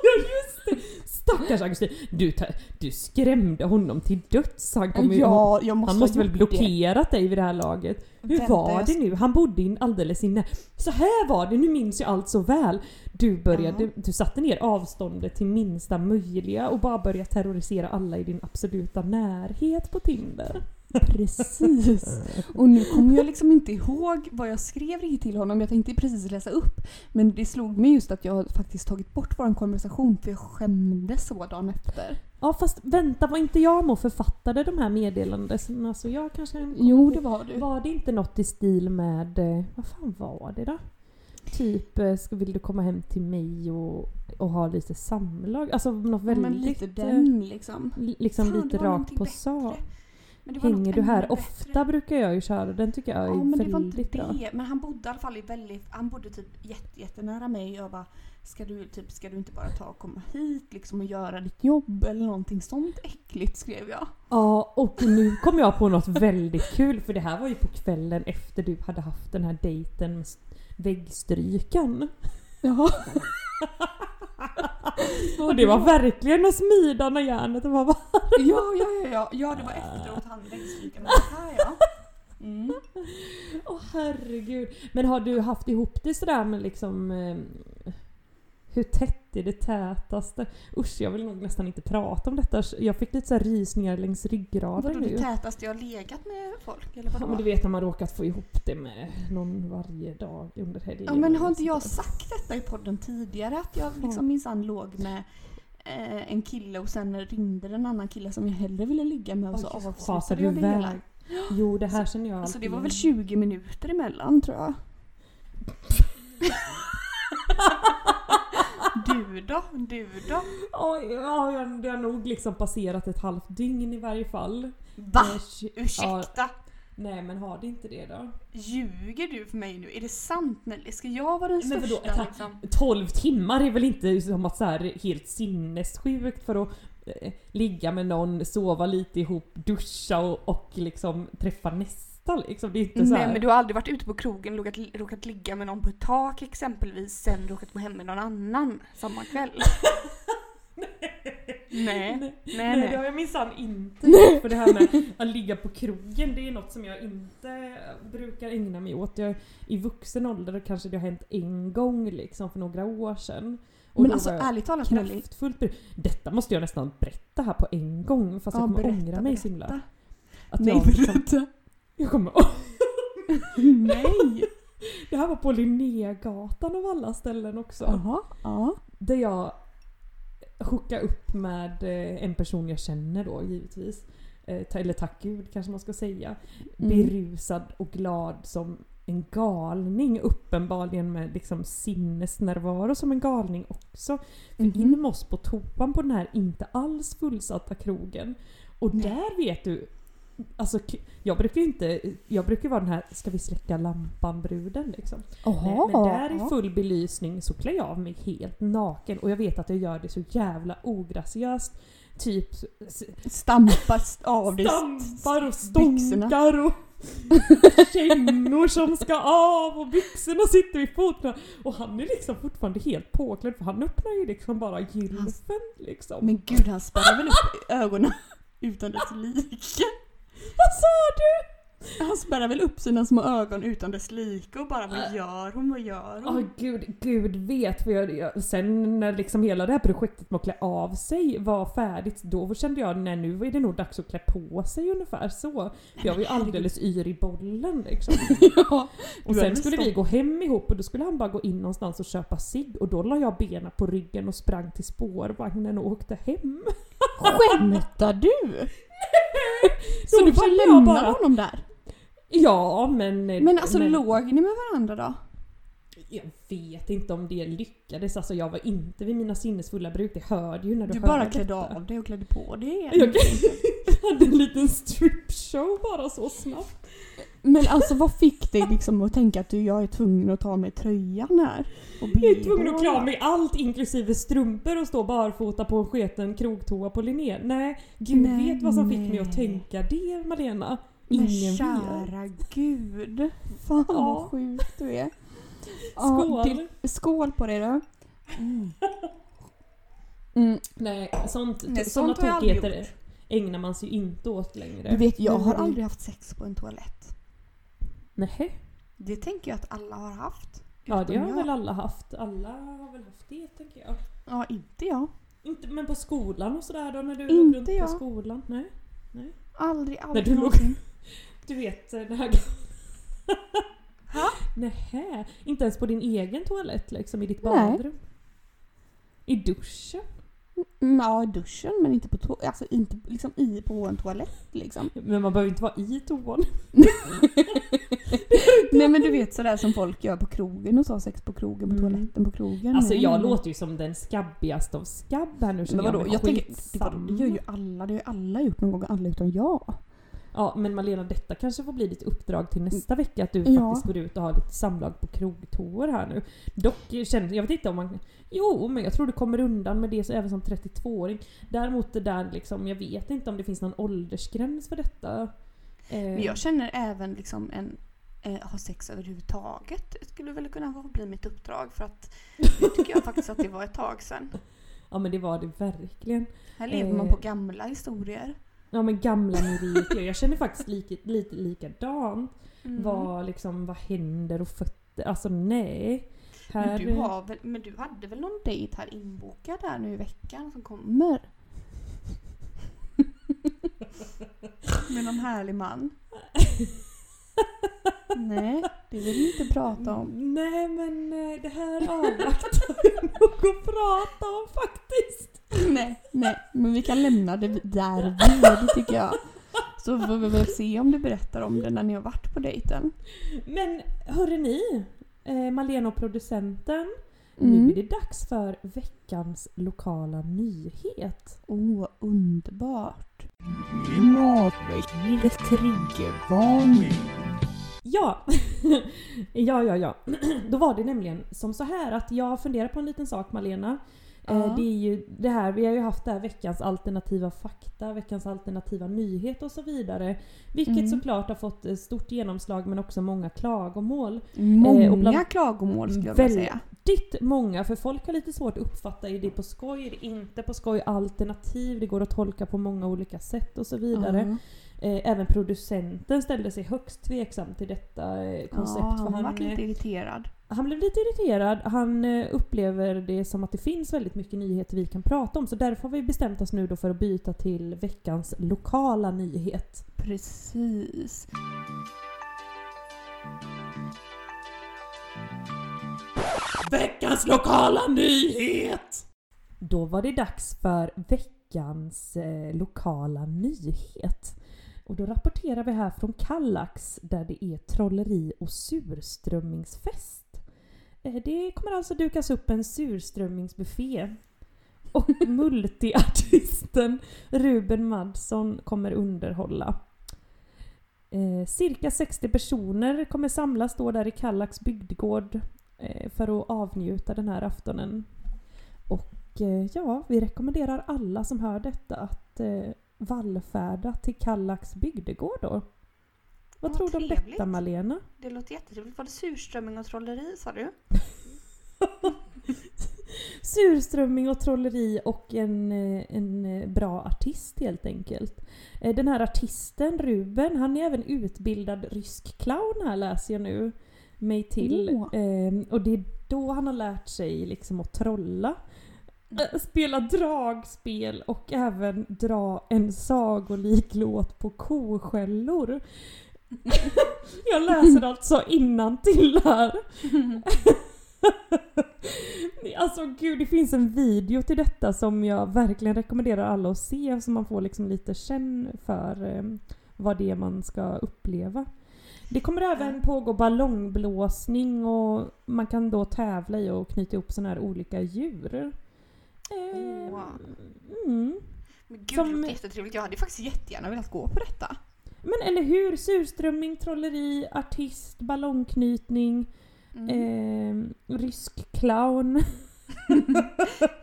Ja just det! Stackars Augustin. Du, du skrämde honom till döds. Han, ju, ja, jag måste han måste väl blockerat dig vid det här laget? Hur Vänta, var det nu? Han bodde in alldeles inne. Så här var det, nu minns jag allt så väl. Du började, Ja. du satte ner avståndet till minsta möjliga och bara började terrorisera alla i din absoluta närhet på Tinder. Precis. Och nu kommer jag liksom inte ihåg vad jag skrev riktigt till honom. Jag tänkte precis läsa upp. Men det slog mig just att jag faktiskt tagit bort vår konversation för jag skämdes så dagen efter. Ja fast vänta, var inte jag med och författade de här meddelandena? Så jag kanske Jo, det var du. Var det inte något i stil med, eh, vad fan var det då? Typ, eh, ska, vill du komma hem till mig och, och ha lite samlag? Alltså något Ja, väldigt... men lite eh, den liksom. li- Liksom Fan, lite rakt på sak. Men det var Hänger du här ofta bättre. brukar jag ju köra, den tycker jag är Ja men det var inte väldigt bra. det. Men han bodde i alla fall i väldigt, han bodde typ jätte, jättenära mig. Jag bara, ska du, typ, ska du inte bara ta och komma hit liksom och göra ditt jobb eller någonting sånt äckligt skrev jag. Ja, och nu kom jag på något väldigt kul för det här var ju på kvällen efter du hade haft den här dejten med väggstrykan. Ja. Och det var verkligen att smida när järnet var varmt. Ja, ja, ja, ja, ja det var efteråt han väggstryka med det här ja. Mm. Åh herregud. Men har du haft ihop det sådär med liksom eh, hur tätt är det tätaste? Usch, jag vill nog nästan inte prata om detta. Jag fick lite så rysningar längs ryggraden Vadå det tätaste jag legat med folk eller Ja, vadå? men du vet när man råkat få ihop det med någon varje dag under helgen. Ja men har inte jag sagt detta i podden tidigare? Att jag liksom minsann låg med eh, en kille och sen ringde en annan kille som jag hellre ville ligga med och så avslutade jag det hela. Jo, det här känner jag Alltså det var väl igen. 20 minuter emellan tror jag. Du då? Du då? Oj, ja, jag- det har nog liksom passerat ett halvt dygn i varje fall. Va? Eh, tj- Ja, Ursäkta? nej men har det inte det då? Ljuger du för mig nu? Är det sant Nelly? Ska jag vara den Men vadå, största ett- liksom? 12 timmar är väl inte som att så här helt sinnessjukt för att eh, ligga med någon, sova lite ihop, duscha och, och liksom träffa nästa liksom. Det är inte så Nej här. men du har aldrig varit ute på krogen, råkat, råkat ligga med någon på ett tak exempelvis, sen råkat gå hem med någon annan samma kväll? nej. Nej, Nej, det nej. har jag minsann inte gjort. För det här med att ligga på krogen, det är något som jag inte brukar ägna mig åt. Jag, I vuxen ålder kanske det har hänt en gång liksom för några år sedan. Och Men alltså ärligt talat Nelly, kraftfullt bry- Detta måste jag nästan berätta här på en gång fast Ja, jag kommer berätta, ångra mig så berätta. himla. Att nej jag, liksom, berätta. Jag kommer, nej. det här var på Linnégatan av alla ställen också. Jaha, ja. Där jag hookade upp med eh, en person jag känner då givetvis. Eh, Eller tack gud kanske man ska säga. Mm. Berusad och glad som en galning. Uppenbarligen med liksom sinnesnärvaro som en galning också. För Mhm. in med oss på toan på den här inte alls fullsatta krogen. Och där vet du, Alltså jag brukar ju inte, jag brukar vara den här ska vi släcka lampan-bruden liksom. Jaha. Nej, men där i full belysning så klär jag av mig helt naken och jag vet att jag gör det så jävla ograciöst. Typ s- Stampas av dig. stampar och stånkar och kängor som ska av och byxorna sitter vid foten. Och han är liksom fortfarande helt påklädd för han öppnar ju liksom bara gylfen liksom. Men gud han spärrar väl upp ögonen utan dess like. Vad sa du? Han spärrar väl upp sina små ögon utan dess like och bara vad gör hon, vad gör Ja hon? gud, gud vet för jag, jag, sen när liksom hela det här projektet med att klä av sig var färdigt då kände jag nej nu är det nog dags att klä på sig ungefär så. För jag var ju alldeles yr i bollen liksom. ja. Och sen skulle vi gå hem ihop och då skulle han bara gå in någonstans och köpa sig och då la jag benen på ryggen och sprang till spårvagnen och åkte hem. Skämtar du? Så Då du bara bara- honom där? Ja men... Men alltså låg ni med varandra då? Jag vet inte om det lyckades, alltså jag var inte vid mina sinnesfulla bruk, det hörde ju när du, Du hörde bara klädde detta. av dig och klädde på dig igen. Jag hade en liten stripshow bara så snabbt. Men alltså vad fick dig liksom att tänka att du, jag är tvungen att ta av mig tröjan här? Och Jag är tvungen att klä av mig allt inklusive strumpor och stå barfota på en sketen krogtoa på Linné. Nej, gud Nej, vet vad som fick nej. mig att tänka det Malena. Men Ingen vet. kära gud. Fan Ja. vad sjuk du är. Skål! det- skål på dig då. Mm. Mm. Nej, sånt, Nej, såna sånt tokigheter ägnar man sig ju inte åt längre. Du vet, jag har har aldrig... haft sex på en toalett. Nej. Det tänker jag att alla har haft. Ja det har jag. väl alla haft. Alla har väl haft det tänker jag. Ja, inte jag. Inte, men på skolan och sådär då när du Inte runt jag. på skolan? Nej. Aldrig, aldrig du låg-. Du vet det här Nähä, inte ens på din egen toalett liksom i ditt Nej. badrum? I duschen? Mm, Ja, duschen men inte på to- alltså inte liksom i på en toalett liksom. Men man behöver inte vara i toan. Nej men du vet sådär som folk gör på krogen och så, sex på krogen, på Mm. toaletten på krogen. Alltså Nej, jag nej, nej. låter ju som den skabbigaste av skabb här nu Men vadå, jag mig jag tänker, det, det gör ju alla, det har ju alla gjort någon gång, alla utom jag. Ja men Malena detta kanske får bli ditt uppdrag till nästa vecka att du Ja. faktiskt går ut och har lite samlag på krogtoor här nu. Dock känner jag vet inte om man... Jo men jag tror du kommer undan med det så även som 32-åring. Däremot det där liksom, jag vet inte om det finns någon åldersgräns för detta. Eh, Men jag känner även liksom en eh, ha sex överhuvudtaget. Det skulle väl kunna bli mitt uppdrag för att nu tycker jag faktiskt att det var ett tag sedan. Ja men det var det verkligen. Här lever man Eh. på gamla historier. Ja men gamla meriter. Jag känner faktiskt lite, lite likadant. Mm. Vad liksom, vad händer och fötter? Alltså nej. Här, Men du, har väl, men du hade väl någon dejt här inbokad här nu i veckan som kommer? Med någon härlig man? Nej, det vill vi inte prata om. Nej men eh, det här avvaktar vi nog att prata om faktiskt. Nej, nej, men vi kan lämna det där vid tycker jag. Så får vi väl se om du berättar om det när ni har varit på dejten. Men hörre ni, eh, Malena och producenten. Nu Mm. är det dags för veckans lokala nyhet. Åh, underbart. Klimatväckningens triggervarning. Ja, ja, ja, ja. Då var det nämligen som så här att jag funderar på en liten sak Malena. Eh, Ja. Det är ju det här, vi har ju haft det här veckans alternativa fakta, veckans alternativa nyhet och så vidare. Vilket Mm. såklart har fått eh, stort genomslag men också många klagomål. Många Eh, och bland- klagomål skulle jag vilja Väldigt säga. Ditt många, för folk har lite svårt att uppfatta, är det på skoj, är det inte på skoj, alternativ, det går att tolka på många olika sätt och så vidare. Ja. Eh, även producenten ställde sig högst tveksam till detta eh, koncept. Ja, för han han, varit eh, lite irriterad. han blev lite irriterad. Han upplever det som att det finns väldigt mycket nyheter vi kan prata om. Så därför har vi bestämt oss nu då för att byta till veckans lokala nyhet. Precis. Veckans lokala nyhet! Då var det dags för veckans eh, lokala nyhet. Och då rapporterar vi här från Kallax där det är trolleri och surströmmingsfest. Eh, det kommer alltså dukas upp en surströmmingsbuffé. Och multiartisten Ruben Madson kommer underhålla. Eh, cirka 60 personer kommer samlas då där i Kallax bygdegård eh, för att avnjuta den här aftonen. Och ja, vi rekommenderar alla som hör detta att vallfärda till Kallax bygdegård då. Vad Vad tror du om detta Malena? Det låter jättetrevligt. Var det surströmming och trolleri sa du? Surströmming och trolleri och en, eh, en eh, bra artist helt enkelt. Eh, Den här artisten Ruben, han är även utbildad rysk clown här läser jag nu mig till. Eh, Och det är då han har lärt sig liksom att trolla. Eh, Spela dragspel och även dra en sagolik låt på koskällor. Jag läser alltså till här. Alltså gud, det finns en video till detta som jag verkligen rekommenderar alla att se så man får liksom lite känn för eh, vad det är man ska uppleva. Det kommer även pågå ballongblåsning och man kan då tävla i att knyta ihop sådana här olika djur. Eh, Wow. mm. Men gud, Som- det låter jättetrevligt. Jag hade faktiskt jättegärna velat gå på detta. Men eller hur? Surströmming, trolleri, artist, ballongknytning, Mm. eh, rysk clown.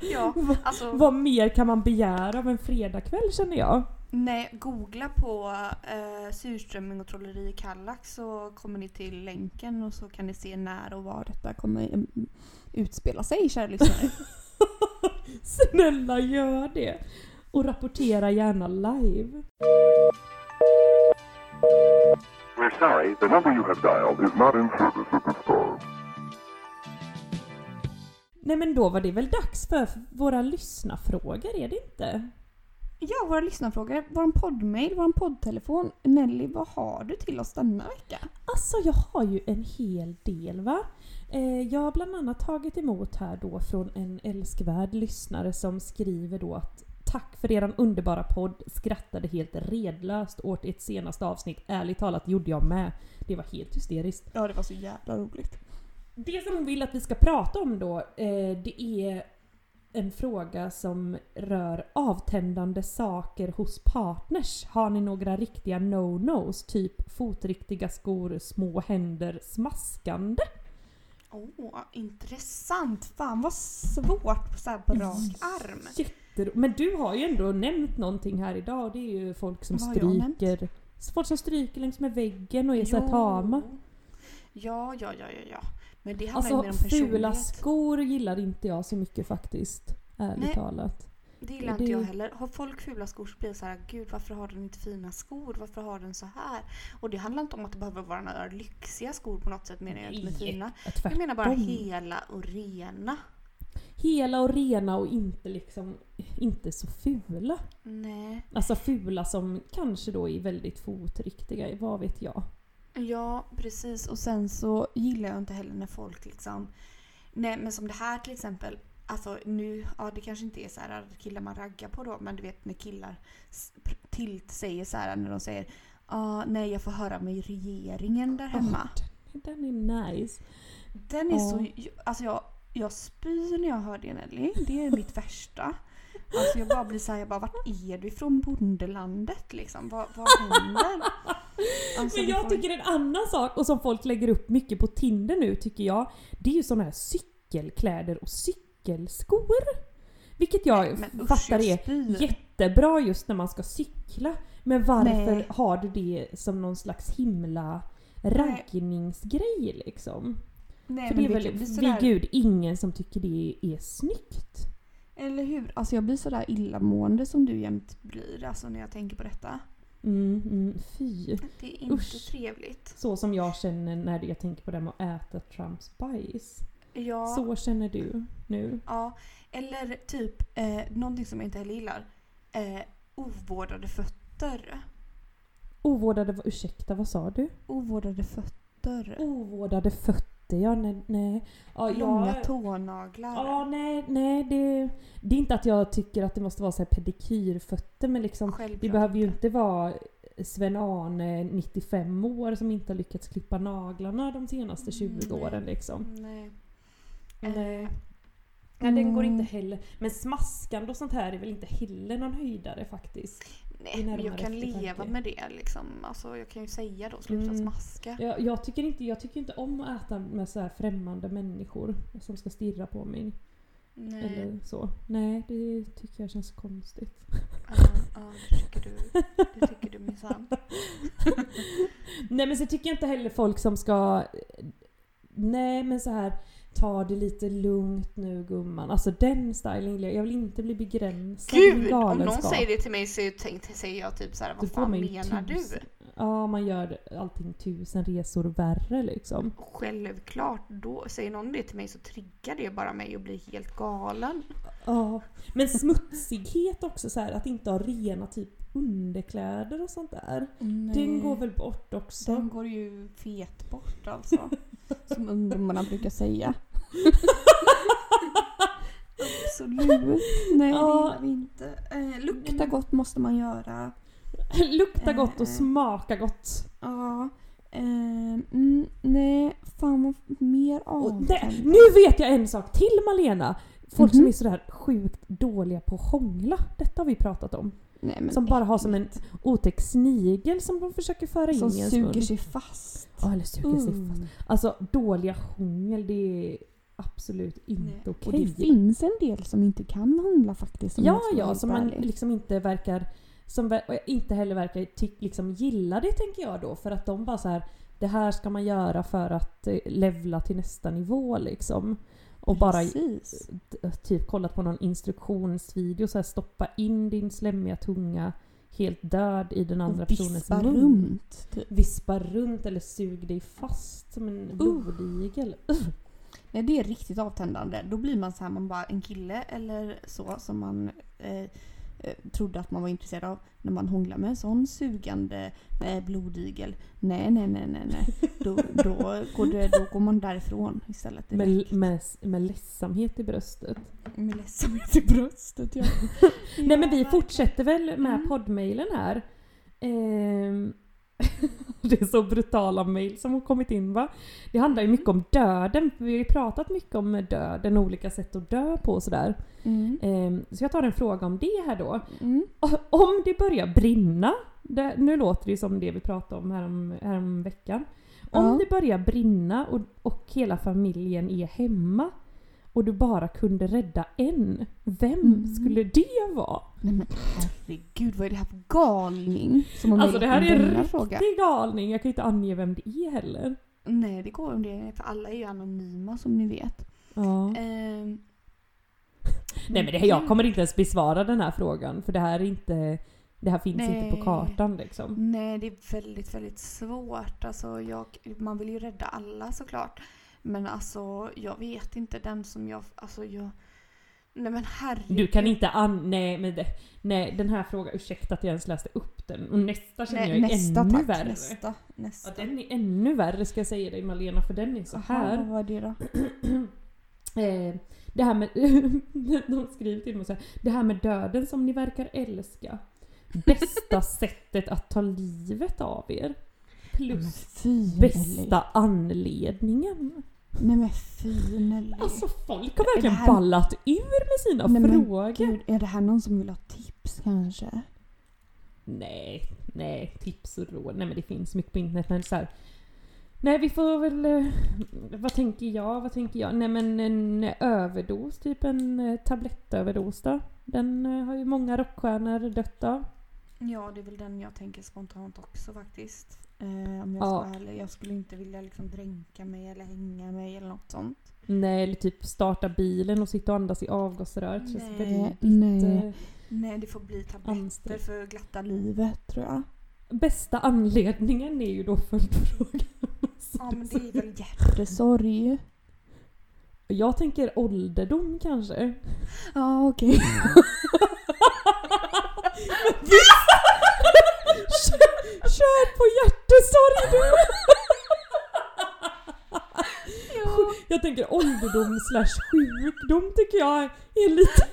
Ja, alltså Vad mer kan man begära av en fredagkväll känner jag? nej, googla på eh, surströmming och trolleri i Kallax så kommer ni till länken och så kan ni se när och var detta kommer mm, utspela sig, kära lyssnare. Snälla gör det! Och rapportera gärna live. We're sorry, the number you have dialed is not in service at this time. Nej men då var det väl dags för våra lyssnarfrågor, är det inte? Ja, våra lyssnarfrågor, vår poddmail, vår poddtelefon. Nelly, vad har du till oss denna vecka? Alltså jag har ju en hel del va. Eh, jag har bland annat tagit emot här då från en älskvärd lyssnare som skriver då att Tack för eran underbara podd, skrattade helt redlöst åt ert senaste avsnitt. Ärligt talat gjorde jag med. Det var helt hysteriskt. Ja, det var så jävla roligt. Det som hon vill att vi ska prata om då, eh, det är en fråga som rör avtändande saker hos partners. Har ni några riktiga no-nos? Typ fotriktiga skor, små händer, smaskande? Åh, intressant. Fan vad svårt på så här på rak arm. Jättero- Men du har ju ändå nämnt någonting här idag och det är ju folk som Vad stryker Folk som stryker längs med väggen och är så här Jo. tama. Ja, ja, ja, ja, ja. Men det handlar Alltså ju mer om fula personlighet. skor gillar inte jag så mycket faktiskt. Ärligt Nej. talat. Det gillar Det- inte jag heller. Har folk fula skor så blir det så här, gud varför har den inte fina skor? Varför har den så här? Och det handlar inte om att det behöver vara några lyxiga skor på något sätt menar jag inte med fina. tvärtom. Jag menar bara hela och rena. Hela och rena och inte liksom inte så fula. Nej. Alltså fula som kanske då är väldigt fotriktiga, vad vet jag. Ja, precis. Och sen så gillar jag inte heller när folk liksom... Nej, men som det här till exempel. Alltså nu, ja det kanske inte är så här killar man raggar på då, men du vet när killar till säger så här när de säger Ja, nej jag får höra med regeringen där hemma. Åh, den, den är nice. Den är Ja. så... Alltså jag, jag spyr när jag hör det Nelly. Det är mitt värsta. Alltså jag bara blir såhär, jag bara vart är du ifrån bondelandet liksom? Vad, vad händer? Alltså, Men jag får- tycker en annan sak, och som folk lägger upp mycket på Tinder nu tycker jag, det är ju såna här cykelkläder och cykelskor. Vilket jag Men usch, fattar jag är jättebra just när man ska cykla. Men varför Nej. har du det som någon slags himla raggningsgrej liksom? Nej, För det är väl vid sådär, gud ingen som tycker det är snyggt. Eller hur? Alltså jag blir sådär illamående som du jämt blir alltså när jag tänker på detta. Mm, mm, fy. Det är inte Usch. trevligt. Så som jag känner när jag tänker på det med att äta Trumps bajs. Ja, Så känner du nu. ja. Eller typ eh, någonting som jag inte heller gillar. Eh, ovårdade fötter. Ovårdade, ursäkta vad sa du? Ovårdade fötter. Ovårdade fötter, ja nej. nej. Ja, Långa jag, tånaglar. ja nej, nej det, det är inte att jag tycker att det måste vara så här pedikyrfötter men liksom Självklart det behöver ju inte vara Sven-Arne 95 år som inte har lyckats klippa naglarna de senaste 20 Nej. åren liksom. Nej. Nej. Nej, den går Mm. inte heller. Men smaskande och sånt här är väl inte heller någon höjdare faktiskt. Nej, men jag kan leva med det liksom. Alltså jag kan ju säga då, sluta Mm. smaska. Jag, jag, tycker inte, jag tycker inte om att äta med så här främmande människor som ska stirra på mig. Nej. Eller så. Nej, det tycker jag känns konstigt. Ja, ja, det tycker du. Det tycker du minsann. Nej men så tycker jag inte heller folk som ska... Nej men så här ta det lite lugnt nu gumman. Alltså den styling jag. Jag vill inte bli begränsad Gud, om någon säger det till mig så säger jag typ såhär, vad fan menar du? tusen- Ja, man gör allting tusen resor värre liksom. Självklart, då säger någon det till mig så triggar det bara mig och blir helt galen. Ja. Men smutsighet också så här att inte ha rena typ underkläder och sånt där. Den går väl bort också. Den går ju fet bort alltså. som ungdomarna brukar säga. Absolut. Nej Ja. det gillar vi inte. Eh, lukta gott måste man göra. Lukta gott och Eh. smaka gott. Ja. Eh, mm, nej, fan vad mer avtänd. nu vet jag en sak till Malena! Folk som Mhm. är sådär sjukt dåliga på att hångla. Detta har vi pratat om. Nej, men Som bara har som en otäck snigel som de försöker föra in Som i ens suger mun. sig fast. Ja, eller suger sig Mm. fast. Alltså dåliga hångel, det är absolut inte okej. Och det finns en del som inte kan hångla faktiskt. Ja, ja, som man liksom inte verkar... Som inte heller verkar ty- liksom gilla det tänker jag då. För att de bara så här det här ska man göra för att eh, levla till nästa nivå liksom. Och bara Precis. d- typ kollat på någon instruktionsvideo så här stoppa in din slemmiga tunga helt död i den andra personens vispa mun. runt. Typ. Vispa runt eller sug dig fast som en blodigel. Nej, det är riktigt avtändande. Då blir man så här, man bara en kille eller så som man eh, eh, trodde att man var intresserad av när man hånglar med en sån sugande eh, blodigel. Nej, nej, nej, nej, nej. Då, då, går det, då går man därifrån istället. Med, med, med ledsamhet i bröstet. med ledsamhet i bröstet. Ja. Nej men vi fortsätter väl med Mm. poddmailen här. Ehm, det är så brutala mail som har kommit in va? Det handlar ju mycket om döden. Vi har ju pratat mycket om döden och olika sätt att dö på och sådär. Mm. Ehm, så jag tar en fråga om det här då. Mm. Om det börjar brinna, det, nu låter det ju som det vi pratade om härom, härom veckan. Om Ja. det börjar brinna och, och hela familjen är hemma och du bara kunde rädda en, vem Mm. skulle det vara? Nej men herregud, vad är det här för galning? Som Alltså det här är en riktig fråga. galning, jag kan ju inte ange vem det är heller. Nej, det går om det. För alla är ju anonyma som ni vet. Ja. Ehm, Nej men det, här- jag kommer inte ens besvara den här frågan för det här är inte det här finns inte på Nej. kartan liksom. Nej, det är väldigt, väldigt svårt. Alltså, jag, man vill ju rädda alla såklart. Men alltså, jag vet inte den som jag... Alltså, jag... Nej men herregud. Du kan inte an... Nej men det, nej den här frågan, ursäkta att jag ens läste upp den. Och nästa känner jag nej, är nästa ännu tack. värre. Nästa. nästa. Ja, den är ännu värre ska jag säga dig Malena för den är så Aha, här. vad var det då? Eh, det här med... de skriver till mig så här. Det här med döden som ni verkar älska. Bästa sättet att ta livet av er. Plus bästa anledningen. Nej men fy Nelly. Alltså folk har verkligen här- ballat ur med sina Nej, men frågor. Gud, är det här någon som vill ha tips kanske? Nej, nej, tips och råd. Nej men det finns mycket på internet men så här. Nej vi får väl... eh, Vad tänker jag? Vad tänker jag? Nej men en överdos, typ en eh, tablettöverdos då. Den eh, har ju många rockstjärnor dött av. Ja, det är väl den jag tänker spontant också faktiskt. Eh, om jag Ja. ska vara ärlig. Jag skulle inte vilja liksom dränka mig eller hänga mig eller något sånt. Nej, eller typ starta bilen och sitta och andas i avgasröret. Känns Nej, väldigt nej. eh, Nej, det får bli tabletter Ansträng- för glatta liv. Livet tror jag. Bästa anledningen är ju då följdfrågan. Ja, men det är väl. Hjärtesorg. Jag tänker ålderdom kanske. Ja okej. Kör, kör på hjärtesorg du! Jag tänker ålderdom slash sjukdom tycker jag är lite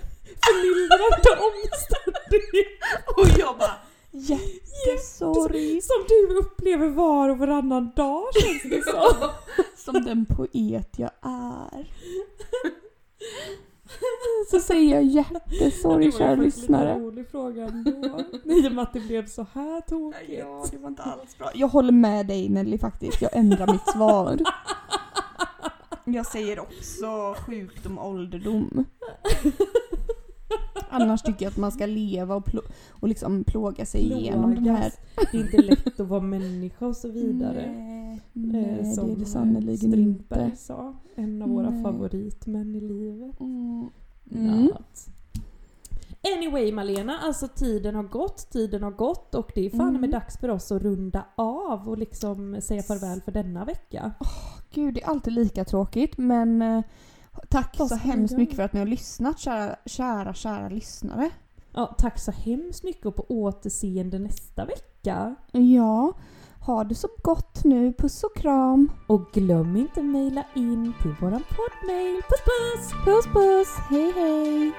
förmildrande omständighet. Och jag bara... Hjärtesorg. Som du upplever var och varannan dag känns det som. Som den poet jag är. så säger jag jättesorry kära lyssnare. en rolig fråga ändå. I och med att det blev så här tokigt. Ja, det var inte alls bra. Jag håller med dig Nelly faktiskt, jag ändrar mitt svar. Jag säger också sjukdom ålderdom. Annars tycker jag att man ska leva och, plå- och liksom plåga sig igenom den här... Plågas. Det är inte lätt att vara människa och så vidare. Nej, Eh, nej som det är det sannerligen inte. sa. En av våra Nej. favoritmän i livet. Mm. Mm. Natt. Anyway Malena, alltså tiden har gått, tiden har gått och det är fan Mm. med dags för oss att runda av och liksom säga farväl för denna vecka. Gud, det är alltid lika tråkigt men eh, tack så hemskt mycket för att ni har lyssnat kära, kära, kära lyssnare. Ja, tack så hemskt mycket och på återseende nästa vecka. Ja, ha det så gott nu. Puss och kram. Och glöm inte mejla in till våran poddmail. Puss puss! Puss puss, hej hej.